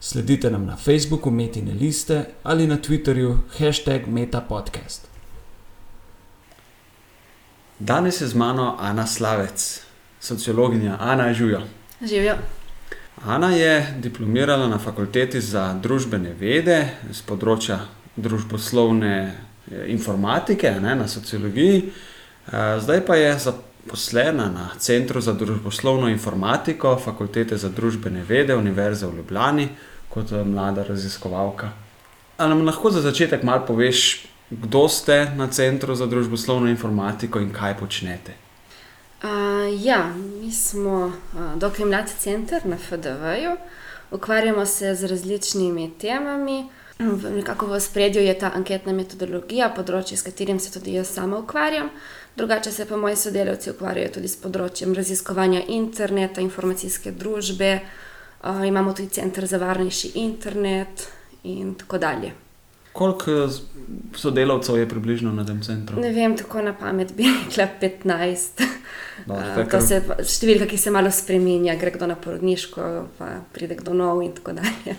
Sledite nam na Facebooku Metine liste ali na Twitterju hashtag MetaPodcast. Danes je z mano Ana Slavec, sociologinja Ana Žujo. Živijo. Ana je diplomirala na fakulteti za družbene vede z področja družboslovne eh, informatike ne, na sociologiji, Eh, zdaj pa je zaposlena na Centru za družboslovno informatiko fakultete za družbene vede Univerze v Ljubljani kot eh, mlada raziskovalka. Ali nam lahko za začetek malo poveš, kdo ste na Centru za družboslovno informatiko in kaj počnete? Uh, ja, mi smo uh, dokaj mlad center na FDV-ju, ukvarjamo se z različnimi temami. V, v spredju je ta anketna metodologija, področje, s katerim se tudi jaz sama ukvarjam. Drugače se pa moji sodelavci ukvarjajo tudi s področjem raziskovanja interneta, informacijske družbe, uh, imamo tudi center za varnejši internet in tako dalje. Koliko eh, sodelavcev je približno na tem centru? Ne vem, tako na pamet bi rekla 15. Dobro, Uh, to je številka, ki se malo spremenja, gre kdo na porodniško, pa pride kdo nov in tako dalje.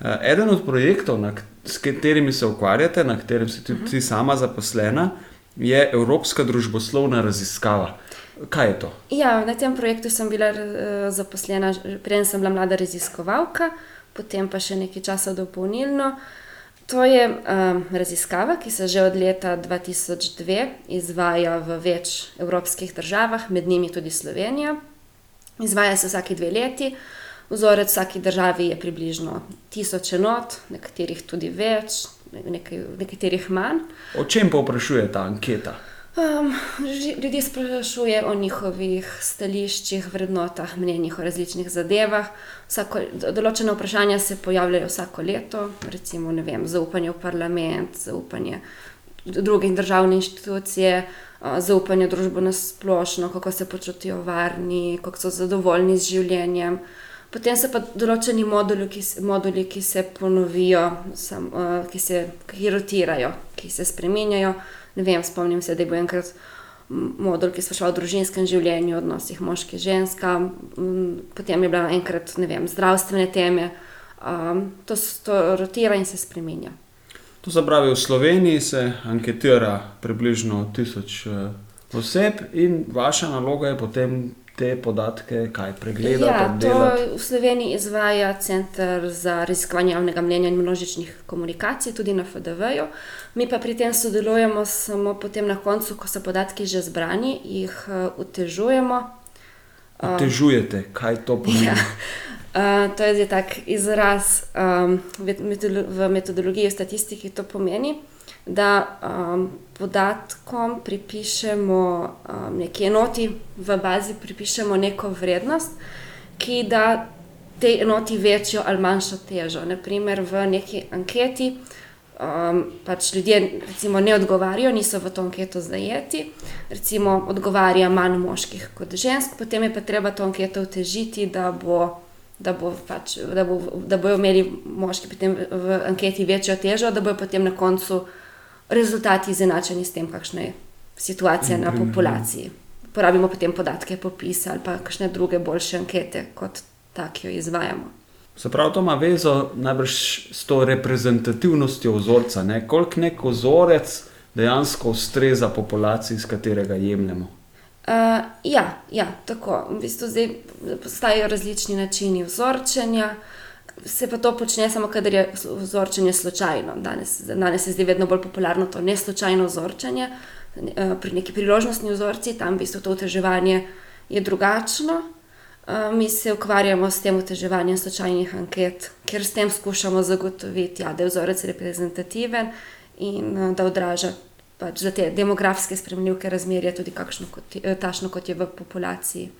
Eh, Eden od projektov, na, s katerimi se ukvarjate, na katerem si tudi ti sama zaposlena, je Evropska družboslovna raziskava. Kaj je to? Ja, na tem projektu sem bila uh, zaposlena, preden sem bila mlada raziskovalka, potem pa še nekaj časa dopolnilno. To je um, raziskava, ki se že od leta 2002 izvaja v več evropskih državah, med njimi tudi Slovenija. Izvaja se vsake dve leti. Vzorec v vsaki državi je približno tisoč enot, nekaterih tudi več, nekaj, nekaterih manj. O čem pa vprašuje ta anketa? Um, ži- ljudi sprašuje o njihovih stališčih, vrednotah, mnenjih o različnih zadevah. Vsako, do- določene vprašanja se pojavljajo vsako leto, recimo vem, zaupanje v parlament, zaupanje v druge državne inštitucije, zaupanje v družbo na splošno, kako se počutijo varni, kako so zadovoljni z življenjem. Potem so pa določeni moduli, ki moduli, ki se ponovijo, sam, uh, ki se ki rotirajo, ki se spremenjajo. Ne vem, spomnim se, da je bil enkrat modul, ki je spraševal o družinskem življenju, odnosih moški in ženska, potem je bila enkrat, vem, zdravstvene teme. Um, to, to rotira in se spremenja. To se pravi, v Sloveniji se anketira približno tisoč eh, oseb, in vaša naloga je potem te podatke kaj pregledati, Ja, to v Sloveniji izvaja Center za raziskovanje javnega mnenja in množičnih komunikacij, tudi na FDV-ju. Mi pa pri tem sodelujemo samo potem na koncu, ko so podatki že zbrani, jih utežujemo. Otežujete, kaj to pomeni. Ja. Uh, to je zdaj tak izraz um, v, metodolo v metodologiji v statistiki, to pomeni, da um, podatkom pripišemo um, neki enoti v bazi, pripišemo neko vrednost, ki da tej enoti večjo ali manjšo težo. Naprimer, v neki anketi um, pač ljudje recimo, ne odgovarjajo, niso v to anketo zajeti, recimo odgovarja manj moških kot žensk, potem je pa treba to anketo utežiti, da bo. Da, bo pač, da, bo, da bojo imeli moški v- v anketi večjo težo, da bojo potem na koncu rezultati izenačeni s tem, kakšna je situacija na populaciji. Porabimo potem podatke popisa ali pa kakšne druge boljše ankete, kot ta, ki jo izvajamo. Se pravi, to ima vezo najbrž s to reprezentativnostjo vzorca, ne? koliko nek vzorec dejansko ustreza populaciji, iz katerega jemljemo. Uh, ja, ja, tako. V bistvu zdaj postajajo različni načini vzorčenja, se pa to počne samo, kadar je vzorčenje slučajno. Danes, danes je zdaj vedno bolj popularno to neslučajno vzorčenje. Uh, pri neki priložnostni vzorci, tam v bistvu to uteževanje je drugačno. Uh, mi se ukvarjamo s tem uteževanjem slučajnih anket, ker s tem skušamo zagotoviti, ja, da je vzorec reprezentativen in uh, da odraža pač za te demografske spremljivke razmerja tudi kakšno kot, je- eh, takšno, kot je v populaciji.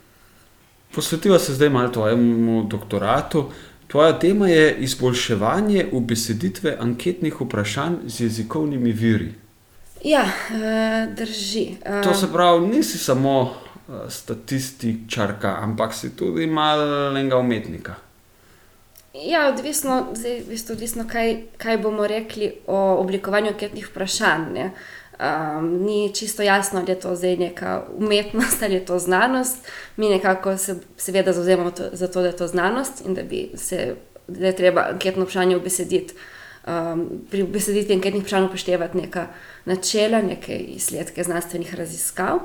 Posvetiva se zdaj malo tvojemu doktoratu. Tvoja tema je izboljševanje ubeseditve anketnih vprašanj z jezikovnimi viri. Ja, eh, drži. Eh, To se pravi, nisi samo eh, statističarka, ampak si tudi malega umetnika. Ja, odvisno, zdaj, v bistvu, odvisno kaj, kaj bomo rekli o oblikovanju anketnih vprašanj. ne. Um, ni čisto jasno, ali je to zdaj neka umetnost ali je to znanost. Mi nekako se seveda zauzemamo to, za to, da je to znanost in da, bi se, da je treba anketno vprašanje obesediti. Um, pri beseditvi anketnih vprašanj upoštevati neka načela, neke izsledke znanstvenih raziskav.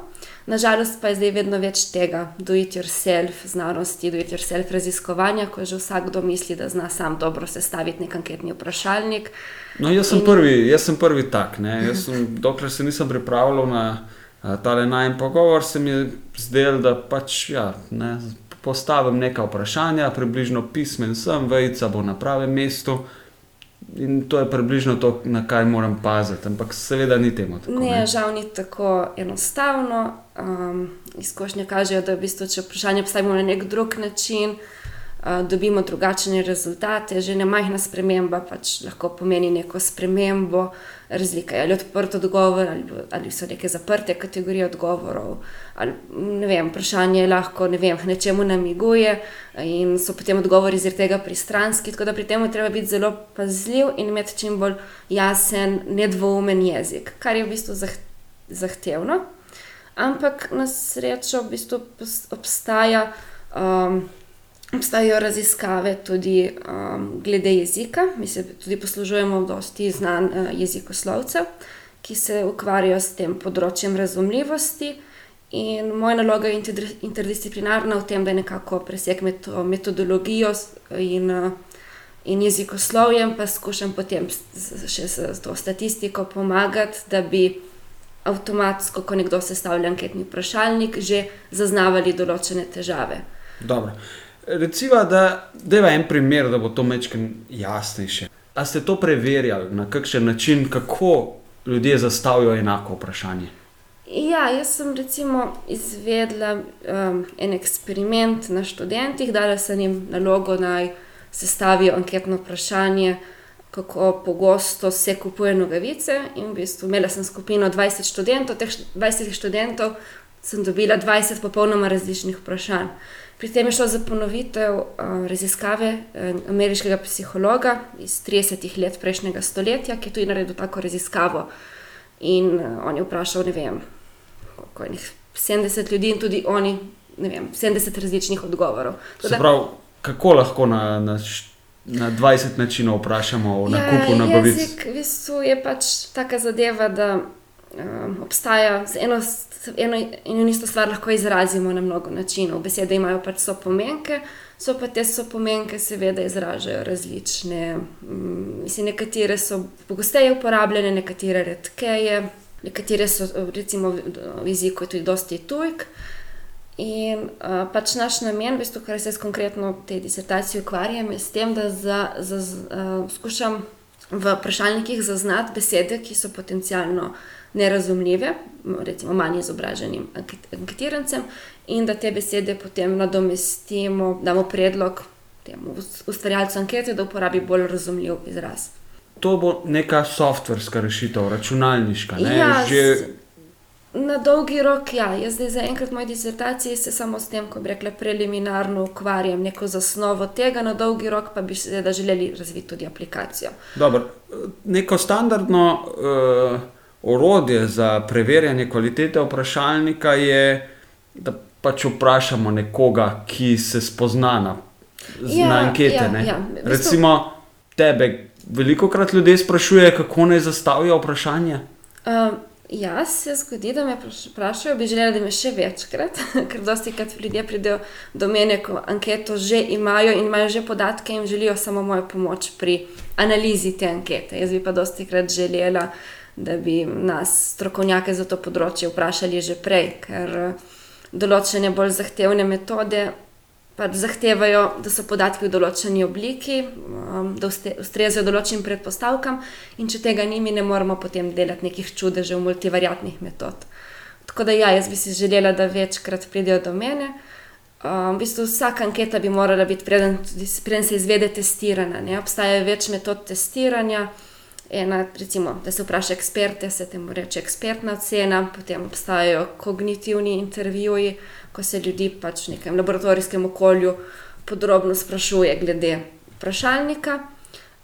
Nažalost pa je zdaj vedno več tega do-it-yourself znanosti, do-it-yourself raziskovanja, ko že vsakdo misli, da zna sam dobro sestaviti nek anketni vprašalnik. No, jaz sem prvi, jaz sem prvi tak. Jaz Sem, dokler se nisem pripravljal na a, tale najen pogovor, se mi je zdelo, da pač ja, ne, postavim neka vprašanja, približno pismen sem, vejica bo na pravem mestu. In to je približno to, na kaj moram paziti, ampak seveda ni temu tako. Ne, žal ni tako enostavno. Um, izkušnje kažejo, da v bistvu, če vprašanje postavimo na nek drug način, uh, dobimo drugačne rezultate. Že ne majhna sprememba pač lahko pomeni neko spremembo, razlika je ali odprt odgovor, ali, ali so neke zaprte kategorije odgovorov. Ali, vem, vprašanje je lahko ne vem, nečemu namiguje in so potem odgovori zaradi tega pristranski. Tako da pri tem je treba biti zelo pazljiv in imeti čim bolj jasen, nedvoumen jezik, kar je v bistvu zah zahtevno. Ampak na srečo v bistvu obstaja, um, obstajajo raziskave tudi um, glede jezika. Mi se tudi poslužujemo dosti znanj uh, jezikoslovcev, ki se ukvarjajo s tem področjem razumljivosti. In moja naloga je interdis- interdisciplinarna v tem, da nekako presegam meto, metodologijo in, uh, in jezikoslovjem, pa skušam potem še s to statistiko pomagati, da bi avtomatsko, ko nekdo sestavlja anketni vprašalnik, že zaznavali določene težave. Dobro. Recimo, da deva en primer, da bo to mečken jasnejše. A ste to preverjali na kakšen način, kako ljudje zastavijo enako vprašanje? Ja, jaz sem recimo izvedla um, en eksperiment na študentih, dala sem jim nalogo naj sestavijo anketno vprašanje, kako pogosto se kupuje nogavice. In v bistvu imela sem skupino 20 študentov, teh št- 20 študentov sem dobila 20 popolnoma različnih vprašanj. Pri tem je šlo za ponovitev uh, raziskave uh, ameriškega psihologa iz 30 let prejšnjega stoletja, ki je tudi naredil tako raziskavo. In uh, on je vprašal, ne vem, koliko je njih, 70 ljudi in tudi oni, ne vem, 70 različnih odgovorov. Tako Se pravi, kako lahko na, na, na 20 načinov vprašamo o nakupu ja, nogavic? Jezik v bistvu je pač taka zadeva, da um, obstaja eno, eno in isto stvar lahko izrazimo na mnogo načinov. Besede imajo pač so pomenke, so pa te so pomenke, seveda izražajo različne. Um, mislim, nekatere so pogosteje uporabljene, nekatere redkeje, nekatere so recimo v jeziku je tudi dosti tujk. In uh, pač naš namen, v bistvu, kar se jaz konkretno v tej disertaciji ukvarjam, je s tem, da za, za, uh, skušam v vprašalnikih zaznati besede, ki so potencialno nerazumljive, recimo manj izobraženim anket- anketirancem, in da te besede potem nadomestimo, damo predlog temu ust- ustvarjalcu ankete, da uporabi bolj razumljiv izraz. To bo neka softverska rešitev, računalniška. Ne? Ja, Že, Na dolgi rok, ja, jaz zdaj zaenkrat v moji disertaciji se samo s tem, ko bi rekla, preliminarno ukvarjam, neko zasnovo tega, na dolgi rok pa bi seveda želeli razviti tudi aplikacijo. dobro, neko standardno uh, orodje za preverjanje kvalitete vprašalnika je, da pač vprašamo nekoga, ki se spozna na, Ja, na ankete. ja, ne. ja. V bistvu- Recimo tebe, veliko krat ljudje sprašuje, kako naj zastavijo vprašanje. Um, ja, se zgodi, da me vpraš- vprašajo, bi želela, da me še večkrat, ker dosti krat ljudje pridejo do mene, ko anketo že imajo in imajo že podatke in želijo samo mojo pomoč pri analizi te ankete. Jaz bi pa dosti krat želela, da bi nas, strokovnjake za to področje, vprašali že prej, ker eh, določene bolj zahtevne metode pač zahtevajo, da so podatki v določeni obliki, um, da ustrezajo določenim predpostavkam, in če tega ni, mi ne moremo potem delati nekih čudežev multivariatnih metod. Tako da, ja, jaz bi si želela, da večkrat pridejo do mene. Um, v bistvu vsaka anketa bi morala biti, preden, preden se izvede testirana. Ne? Obstaja več metod testiranja. Ena, recimo, da se vpraša eksperte, se temu reče ekspertna ocena, potem obstajajo kognitivni intervjuji, ko se ljudi pač v nekem laboratorijskem okolju podrobno sprašuje glede vprašalnika.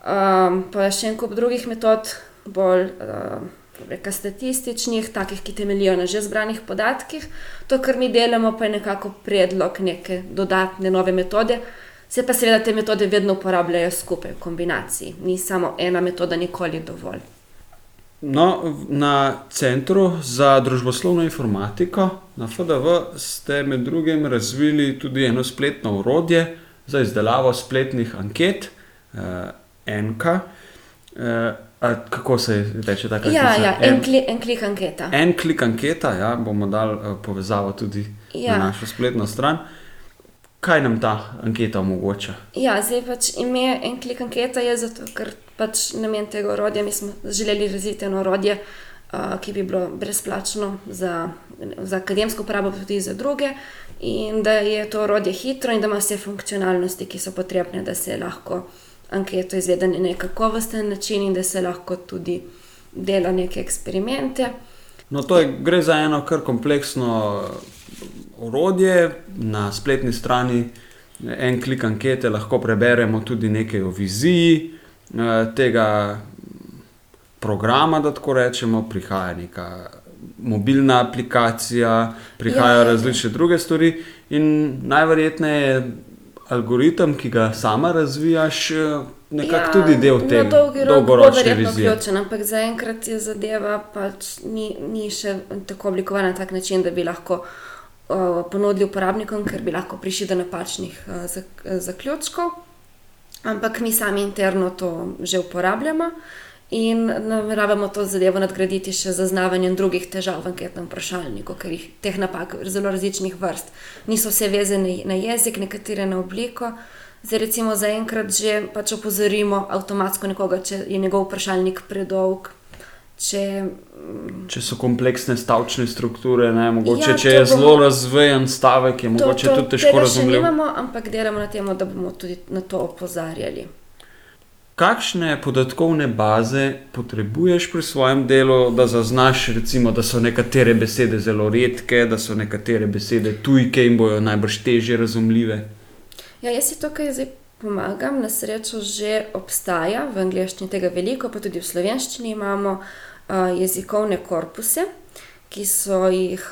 Um, pa še en kup drugih metod, bolj. Uh, reka, statističnih, takih, ki temeljijo na že zbranih podatkih. To, kar mi delamo, pa je nekako predlog neke dodatne nove metode. Se pa seveda te metode vedno uporabljajo skupaj v kombinaciji, ni samo ena metoda, nikoli dovolj. No, na Centru za družboslovno informatiko na FDV ste med drugim razvili tudi eno spletno urodje za izdelavo spletnih anket, eh, NK. Eh, A, kako se reče tako? Ja, ja en, en, kli, en klik anketa. En klik anketa, ja, bomo dali uh, povezavo tudi ja. na našo spletno stran. Kaj nam ta anketa omogoča? Ja, zdaj pač ime en klik anketa je zato, ker pač namen tega orodja mi smo želeli razviti eno orodje, uh, ki bi bilo brezplačno za, za akademsko uporabo, pa tudi za druge. In da je to orodje hitro in da ima vse funkcionalnosti, ki so potrebne, da se lahko anketo izvede na nek kakovosten način in da se lahko tudi dela neke eksperimente. No, to je, gre za eno kar kompleksno orodje. Na spletni strani en klik ankete lahko preberemo tudi nekaj o viziji eh, tega programa, da tako rečemo, prihaja neka mobilna aplikacija, prihajajo ja, različne druge stvari, in najverjetneje algoritem, ki ga sama razvijaš, eh, nekako ja, tudi del tega. Na dolgoročni viziji. Ključen, ampak zaenkrat je zadeva pač ni, ni še tako oblikovana na tak način, da bi lahko ponudili uporabnikom, ker bi lahko prišli do napačnih uh, zaključkov. Ampak mi sami interno to že uporabljamo. In nameravamo to zadevo nadgraditi še z zaznavanjem drugih težav v anketnem vprašalniku, ker jih teh napak je zelo različnih vrst. Niso vse vezane na jezik, nekatere na obliko. Zdaj, recimo, zaenkrat že pač opozorimo avtomatsko nekoga, če je njegov vprašalnik predolg. Če, če so kompleksne stavčne strukture, ne, mogoče, ja, če je bomo, zelo razvejen stavek, je to, mogoče to, tudi težko razumeti. Ampak delamo na tem, da bomo tudi na to opozarjali kakšne podatkovne baze potrebuješ pri svojem delu, da zaznaš, recimo, da so nekatere besede zelo redke, da so nekatere besede tujke in bojo najbrž teže razumljive? Ja, jaz si tukaj zdaj pomagam, na srečo že obstaja v angleščini tega veliko, pa tudi v slovenščini imamo uh, jezikovne korpuse ki so jih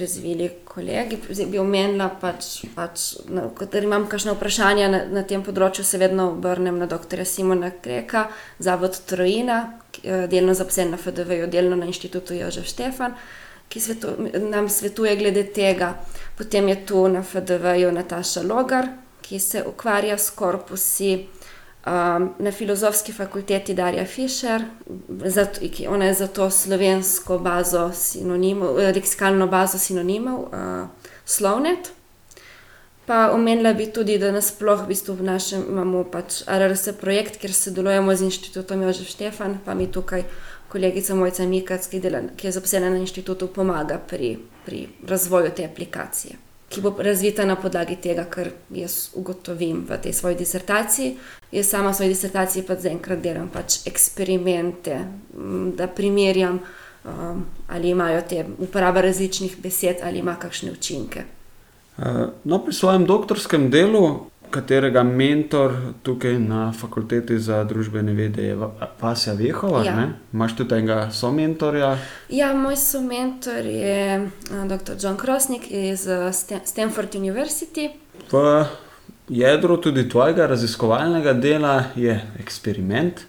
razvili kolegi. Zdaj bi omenila, pač, pač, da imam kakšno vprašanje na, na tem področju, se vedno obrnem na dr. Simona Kreka, Zavod Trojina, delno zaposlen na FDV, delno na inštitutu Jožef Štefan, ki svetu, nam svetuje glede tega. Potem je tu na FDV-ju Nataša Logar, ki se ukvarja s korpusi. Um, na filozofski fakulteti Darja Fischer, zato, ona je za to slovensko bazo sinonimov, leksikalno bazo sinonimov, uh, Slovnet. Pa omenila bi tudi, da nasploh v bistvu v našem imamo pač RRS projekt, kjer sodelujemo z inštitutom Jožef Štefan, pa mi tukaj kolegica Mojca Mikac, ki, dela, ki je zaposlena na inštitutu, pomaga pri, pri razvoju te aplikacije ki bo razvita na podlagi tega, kar jaz ugotovim v tej svoji disertaciji. Jaz sama v svoji disertaciji pa zaenkrat delam pač eksperimente, da primerjam, um, ali imajo te uporaba različnih besed, ali ima kakšne učinke. No, pri svojem doktorskem delu katerega mentor tukaj na fakulteti za družbene vede je Vasja Vehova. Ja. Imáš tudi enega somentorja? Ja, moj somentor je dr. John Krosnik iz Stanford University. V jedru tudi tvojega raziskovalnega dela je eksperiment.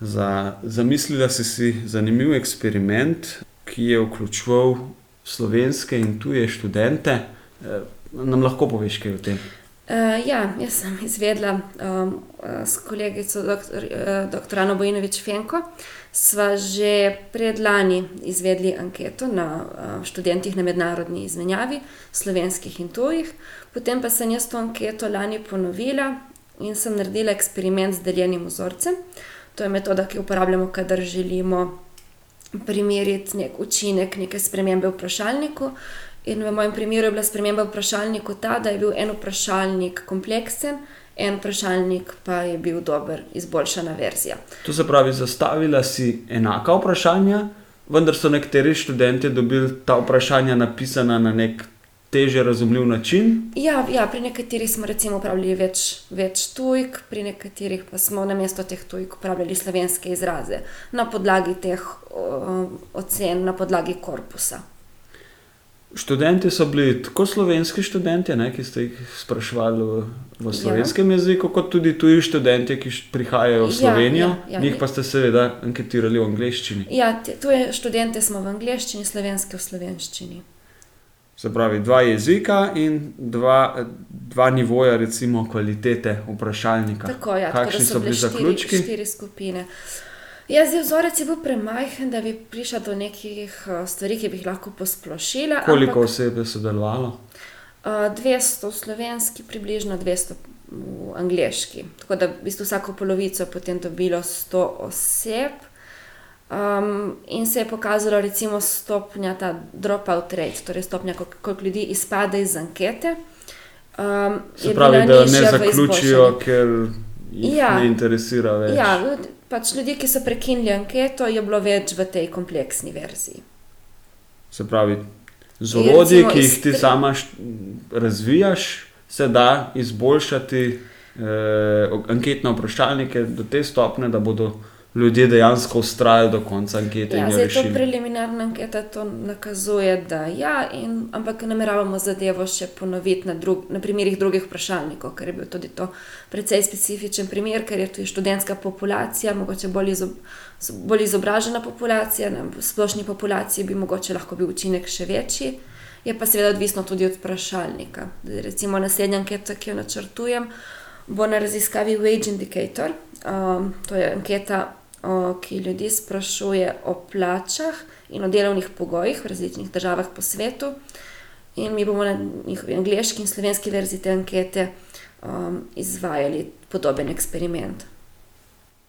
Za, zamislila si si zanimiv eksperiment, ki je vključeval slovenske in tuje študente. E, nam lahko poveš kaj o tem? Uh, ja, jaz sem izvedla um, s kolegico dr. dr. Ano Bojinovič Fenko. Sva že predlani izvedli anketo na uh, študentih na mednarodni izmenjavi, slovenskih in tujih. Potem pa sem jaz to anketo lani ponovila in sem naredila eksperiment z deljenim vzorcem. To je metoda, ki jo uporabljamo, kadar želimo primerjati nek učinek, neke spremembe v vprašalniku. In v mojem primeru je bila sprememba vprašalnika ta, da je bil en vprašalnik kompleksen, en vprašalnik pa je bil dober, izboljšana verzija. To se pravi, zastavila si enaka vprašanja, vendar so nekateri študenti dobili ta vprašanja napisana na nek teže razumljiv način. Ja, ja, pri nekaterih smo recimo uporabljali več, več tujk, pri nekaterih pa smo namesto teh tujk uporabljali slovenske izraze na podlagi teh o, ocen, na podlagi korpusa. Študenti so bili tako slovenski študenti, ne, ki ste jih spraševali v, v slovenskem ja. jeziku, kot tudi tuji študenti, ki prihajajo v Ja, Slovenijo. ja, ja. Njih pa ste seveda anketirali v angleščini. Ja, te, tuje študente smo v angleščini, slovenske v slovenščini. Se pravi, dva jezika in dva, dva nivoja, recimo, kvalitete vprašalnika. Tako, ja, tako Kakšni so so bile bili štiri, zaključki? štiri skupine. Ja, zdaj vzorec je bil premajhen, da bi prišla do nekih uh, stvari, ki bi jih lahko posplošila. Koliko ampak, oseb je sodelovalo? Uh, 200 v slovenski, približno 200 v angliški. Tako da v bistvu vsako polovico potem dobilo 100 oseb. Um, in se je pokazalo, recimo, stopnja ta dropout rate, torej stopnja, koliko, koliko ljudi izpade iz ankete. Um, Se pravi, da ne zaključijo, ker jih Ja. ne interesira več. Ja, pač ljudi, ki so prekinili anketo, je bilo več v tej kompleksni verziji. Se pravi, z orodji, ki jih ti sama razvijaš, se da izboljšati eh, anketne vprašalnike do te stopne, da bodo ljudje dejansko ustrajali do konca ankete Ja, zdaj to rešili. preliminarna anketa to nakazuje, da ja, in, ampak nameravamo zadevo še ponoviti na, drug, na primerih drugih vprašalnikov, ker je bil tudi to precej specifičen primer, ker je tu študentska populacija, mogoče bolj, izob, bolj izobražena populacija, na splošni populaciji bi mogoče lahko bil učinek še večji. Je pa seveda odvisno tudi od vprašalnika. Recimo naslednja anketa, ki jo načrtujem, bo na raziskavi Wage Indicator. Um, to je anketa, ki ljudi sprašuje o plačah in o delovnih pogojih v različnih državah po svetu. In mi bomo na njihovi angliški in slovenski verziji te ankete um, izvajali podoben eksperiment.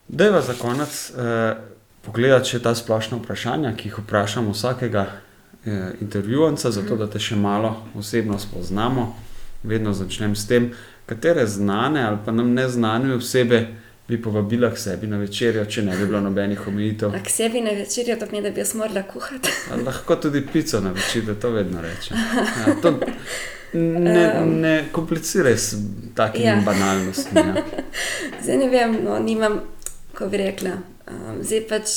Dejva za konec eh, pogledati še ta splošna vprašanja, ki jih vprašamo vsakega eh, intervjuvanca, zato da te še malo osebno spoznamo. Vedno začnem s tem, katere znane ali pa nam neznane osebe bi povabila k sebi na večerjo, če ne bi bilo nobenih omejitev. A k sebi na večerjo to pomeni, da bi jaz morala kuhati. A Lahko tudi pico na večer, to vedno rečem. Ja, to ne, ne kompliciraj s takimi ja. banalnostmi. Ja. Zdaj ne vem, no, nimam, ko bi rekla, um, zdaj pač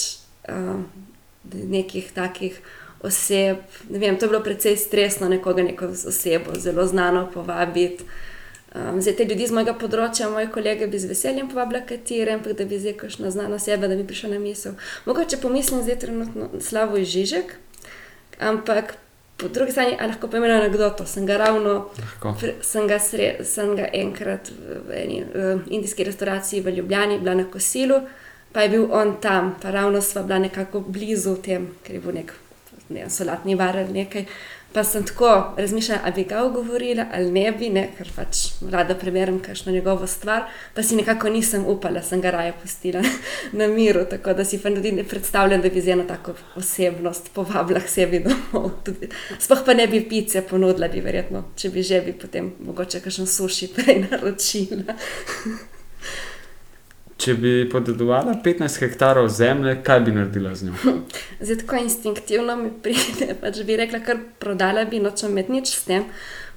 um, nekih takih oseb. Ne vem, to je bilo precej stresno, nekoga, neko osebo, zelo znano povabiti. Um, zdaj te ljudi z mojega področja, moje kolege bi z veseljem povabila katere, ampak da bi zdaj kakšno znano osebo, da bi prišla na misel. Mogoče pomislim zdaj trenutno Slavo Žižek, ampak po drugi strani, lahko pomenem anegdoto, sem ga ravno. Pr- Sem ga, sre, sem ga enkrat v v eni uh, indijski restavraciji v Ljubljani, bila na kosilu, pa je bil on tam, pa ravno sva bila nekako blizu tem, ker je bil nek ne, solatni ali nekaj. Pa sem tako razmišljala, ali bi ga ogovorila ali ne bi, ne, ker pač rada preberem kakšno njegovo stvar, pa si nekako nisem upala, sem ga raje pustila na miru, tako da si pa tudi ne predstavljam, da bi z eno tako osebnost povabila k sebi domov. Tudi, sploh pa ne bi pice ponudila, bi verjetno, če bi že bi potem mogoče kakšen suši prej naročila. Če bi podedovala 15 hektarov zemlje, kaj bi naredila z njo? Zdaj tako instinktivno mi pride, pač bi rekla, kar prodala bi, nočem imeti nič s tem.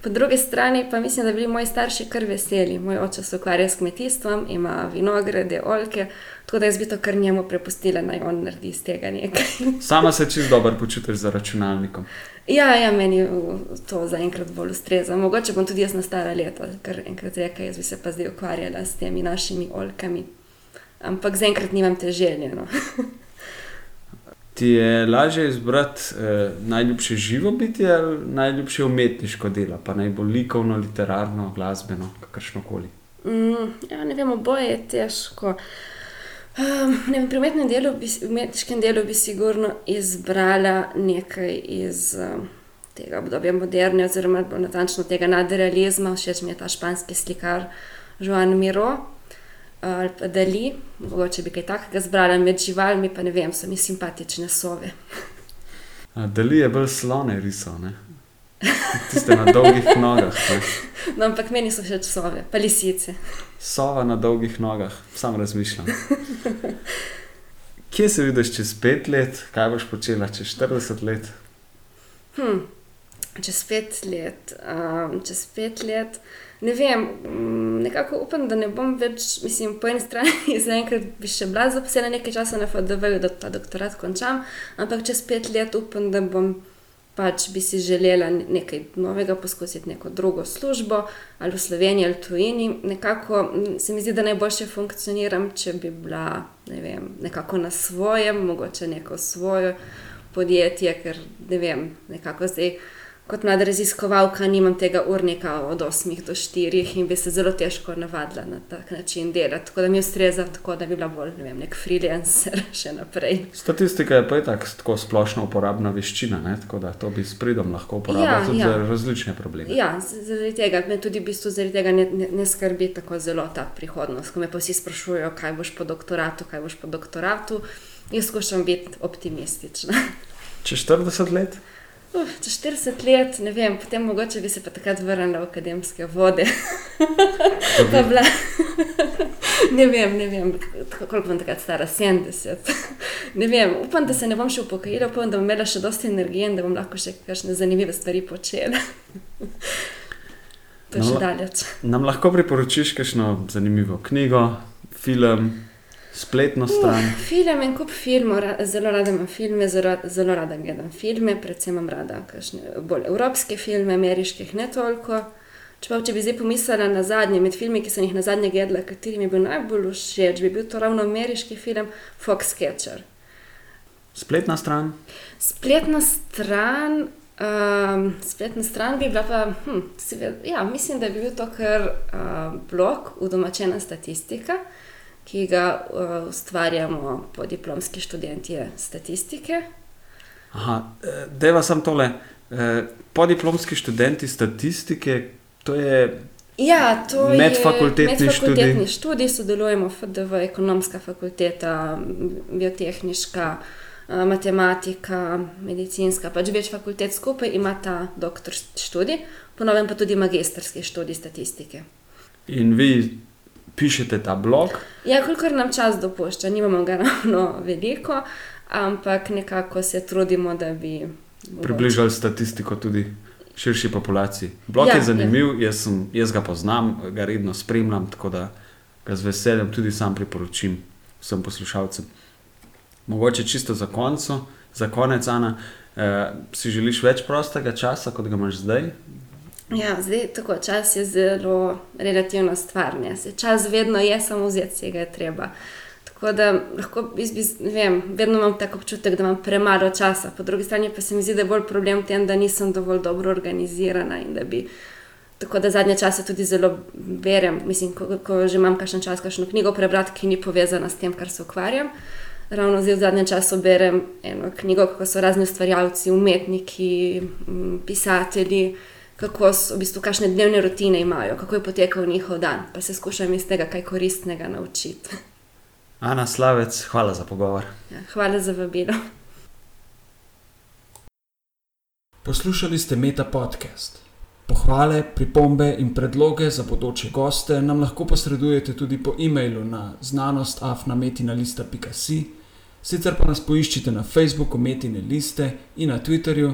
Po drugi strani pa mislim, da bi bili moji starši kar veseli. Moj oče se ukvarja s kmetijstvom, ima vinograde, oljke, tako da jaz bi to kar njemu prepustila, naj on naredi iz tega nekaj. Sama se čist dobro počutiš za računalnikom. Ja, ja, meni to zaenkrat bolj ustreza. Mogoče bom tudi jaz na stara leta, ker enkrat reka, jaz bi se pa zdaj ukvarjala s temi našimi oljkami. Ampak zaenkrat nimam te želje. No. Ti je lažje izbrati eh, najljubše živo bitje ali najljubše umetniško delo, pa naj bo likovno, literarno, glasbeno, kakršno koli. Mm, ja, ne vem, oboje je težko. Um, ne vem, pri umetnem delu, bi, umetniškem delu bi sigurno izbrala nekaj iz um, tega obdobja moderne, oziroma bolj natančno tega nadrealizma. Všeč mi je ta španski slikar Joan Miro ali pa Dali. Mogoče bi kaj takega zbrala med živalmi, pa ne vem, so mi simpatične sove. A, Dali je bolj slone risal, ne? Tiste na dolgih nogah. Ne? No, ampak meni so všeč sove, pa lisice. Sova na dolgih nogah, sam razmišljam. Kje se vidiš čez pet let, kaj boš počela čez 40 let? Hm. Čez pet let, um, čez pet let, ne vem, mm, nekako upam, da ne bom več, mislim, po eni strani, zaenkrat bi še bila zaposlena nekaj časa na FDV, da ta doktorat končam, ampak čez pet let upam, da bom pač bi si želela nekaj novega poskusiti, neko drugo službo ali v Sloveniji ali tujini. Nekako mm, se mi zdi, da najboljše funkcioniram, če bi bila ne vem, nekako na svojem, mogoče neko svoje podjetje, ker ne vem, nekako zdaj kot mlada raziskovalka nimam tega urnika od 8 do 4 in bi se zelo težko navadila na tak način delati. Tako da mi ustreza, tako da bi bila bolj ne vem, nek freelancer še naprej. Statistika je pa tak, tako splošno uporabna veščina, ne? tako da to bi s pridom lahko uporabljali Ja, tudi ja. za različne probleme. Ja, zaradi tega me tudi v bistvu zaradi tega ne, ne, ne skrbi tako zelo ta prihodnost. Ko me pa vsi sprašujejo, kaj boš po doktoratu, kaj boš po doktoratu, jaz skušam biti optimistična. Čez 40 let? Uf, čez 40 let, ne vem, potem mogoče bi se pa takrat vrnila v akademske vode. Pa bila. ne vem, ne vem, koliko bom takrat stara, 70. ne vem, upam, da se ne bom še upokojila, upam, da bom imela še dosti energije in da bom lahko še kakšne zanimive stvari počela. to je No, še daleč. Nam lahko priporočiš kakšno zanimivo knjigo, film, spletno stran? Uh, film in kup filmov, zelo rada imam filme, zelo, zelo rada gledam filme, predvsem imam rada kakšne bolj evropske filme, ameriških ne toliko. Čeprav, če bi zdaj pomislila na zadnje, med filmi, ki sem jih na zadnje gledala, kateri mi je bil najbolj všeč, bi bil to ravno ameriški film Foxcatcher. Spletna stran? Spletna stran, um, spletna stran bi bila pa, hm, seveda, ja, mislim, da bi bil to kar uh, blog, udomačena statistika, ki ga uh, ustvarjamo po diplomski študentje statistike. Aha, eh, deva sem tole. eh, Podiplomski študenti statistike, to je Ja, to Medfakultetni je medfakultetni študij, sodelujemo FDV, ekonomska fakulteta, m, biotehniška, a, matematika, medicinska, pač več fakultet skupaj ima ta doktor študij, ponovem pa tudi magistrski študij statistike. in vi pišete ta blog. Ja, kolikor nam čas dopušča, nimamo ga ravno veliko, ampak nekako se trudimo, da bi. mogoče- približali statistiko tudi širši populaciji. Blog Ja, ja, je zanimiv, jaz, sem, jaz ga poznam, ga redno spremljam, tako da ga z veseljem tudi sam priporočim vsem poslušalcem. Mogoče čisto za, koncu, za konec, Ana, eh, si želiš več prostega časa, kot ga imaš zdaj? Ja, zdaj tako čas je zelo relativna stvar. Ne? Saj Čas vedno je, samo vzeti se ga je treba. Tako da lahko, jaz bi, vem, vedno imam tako občutek, da imam premalo časa. Po drugi strani pa se mi zdi, da je bolj problem v tem, da nisem dovolj dobro organizirana in da bi. Tako da zadnje čase tudi zelo berem, mislim, ko, ko že imam kakšen čas, kakšno knjigo prebrati, ki ni povezana s tem, kar se ukvarjam. Ravno zdaj v zadnjem času berem eno knjigo, kako so razni ustvarjalci, umetniki, pisatelji, kako so v bistvu kakšne dnevne rutine imajo, kako je potekal njihov dan, pa se skušam iz tega kaj koristnega naučiti. Ana Slavec, hvala za pogovor. Ja, hvala za vabilo. Poslušali ste Meta podcast. Pohvale, pripombe in predloge za bodoče goste nam lahko posredujete tudi po e-mailu na znanostafnametina.si, sicer pa nas poiščite na Facebooku Metine liste in na Twitterju,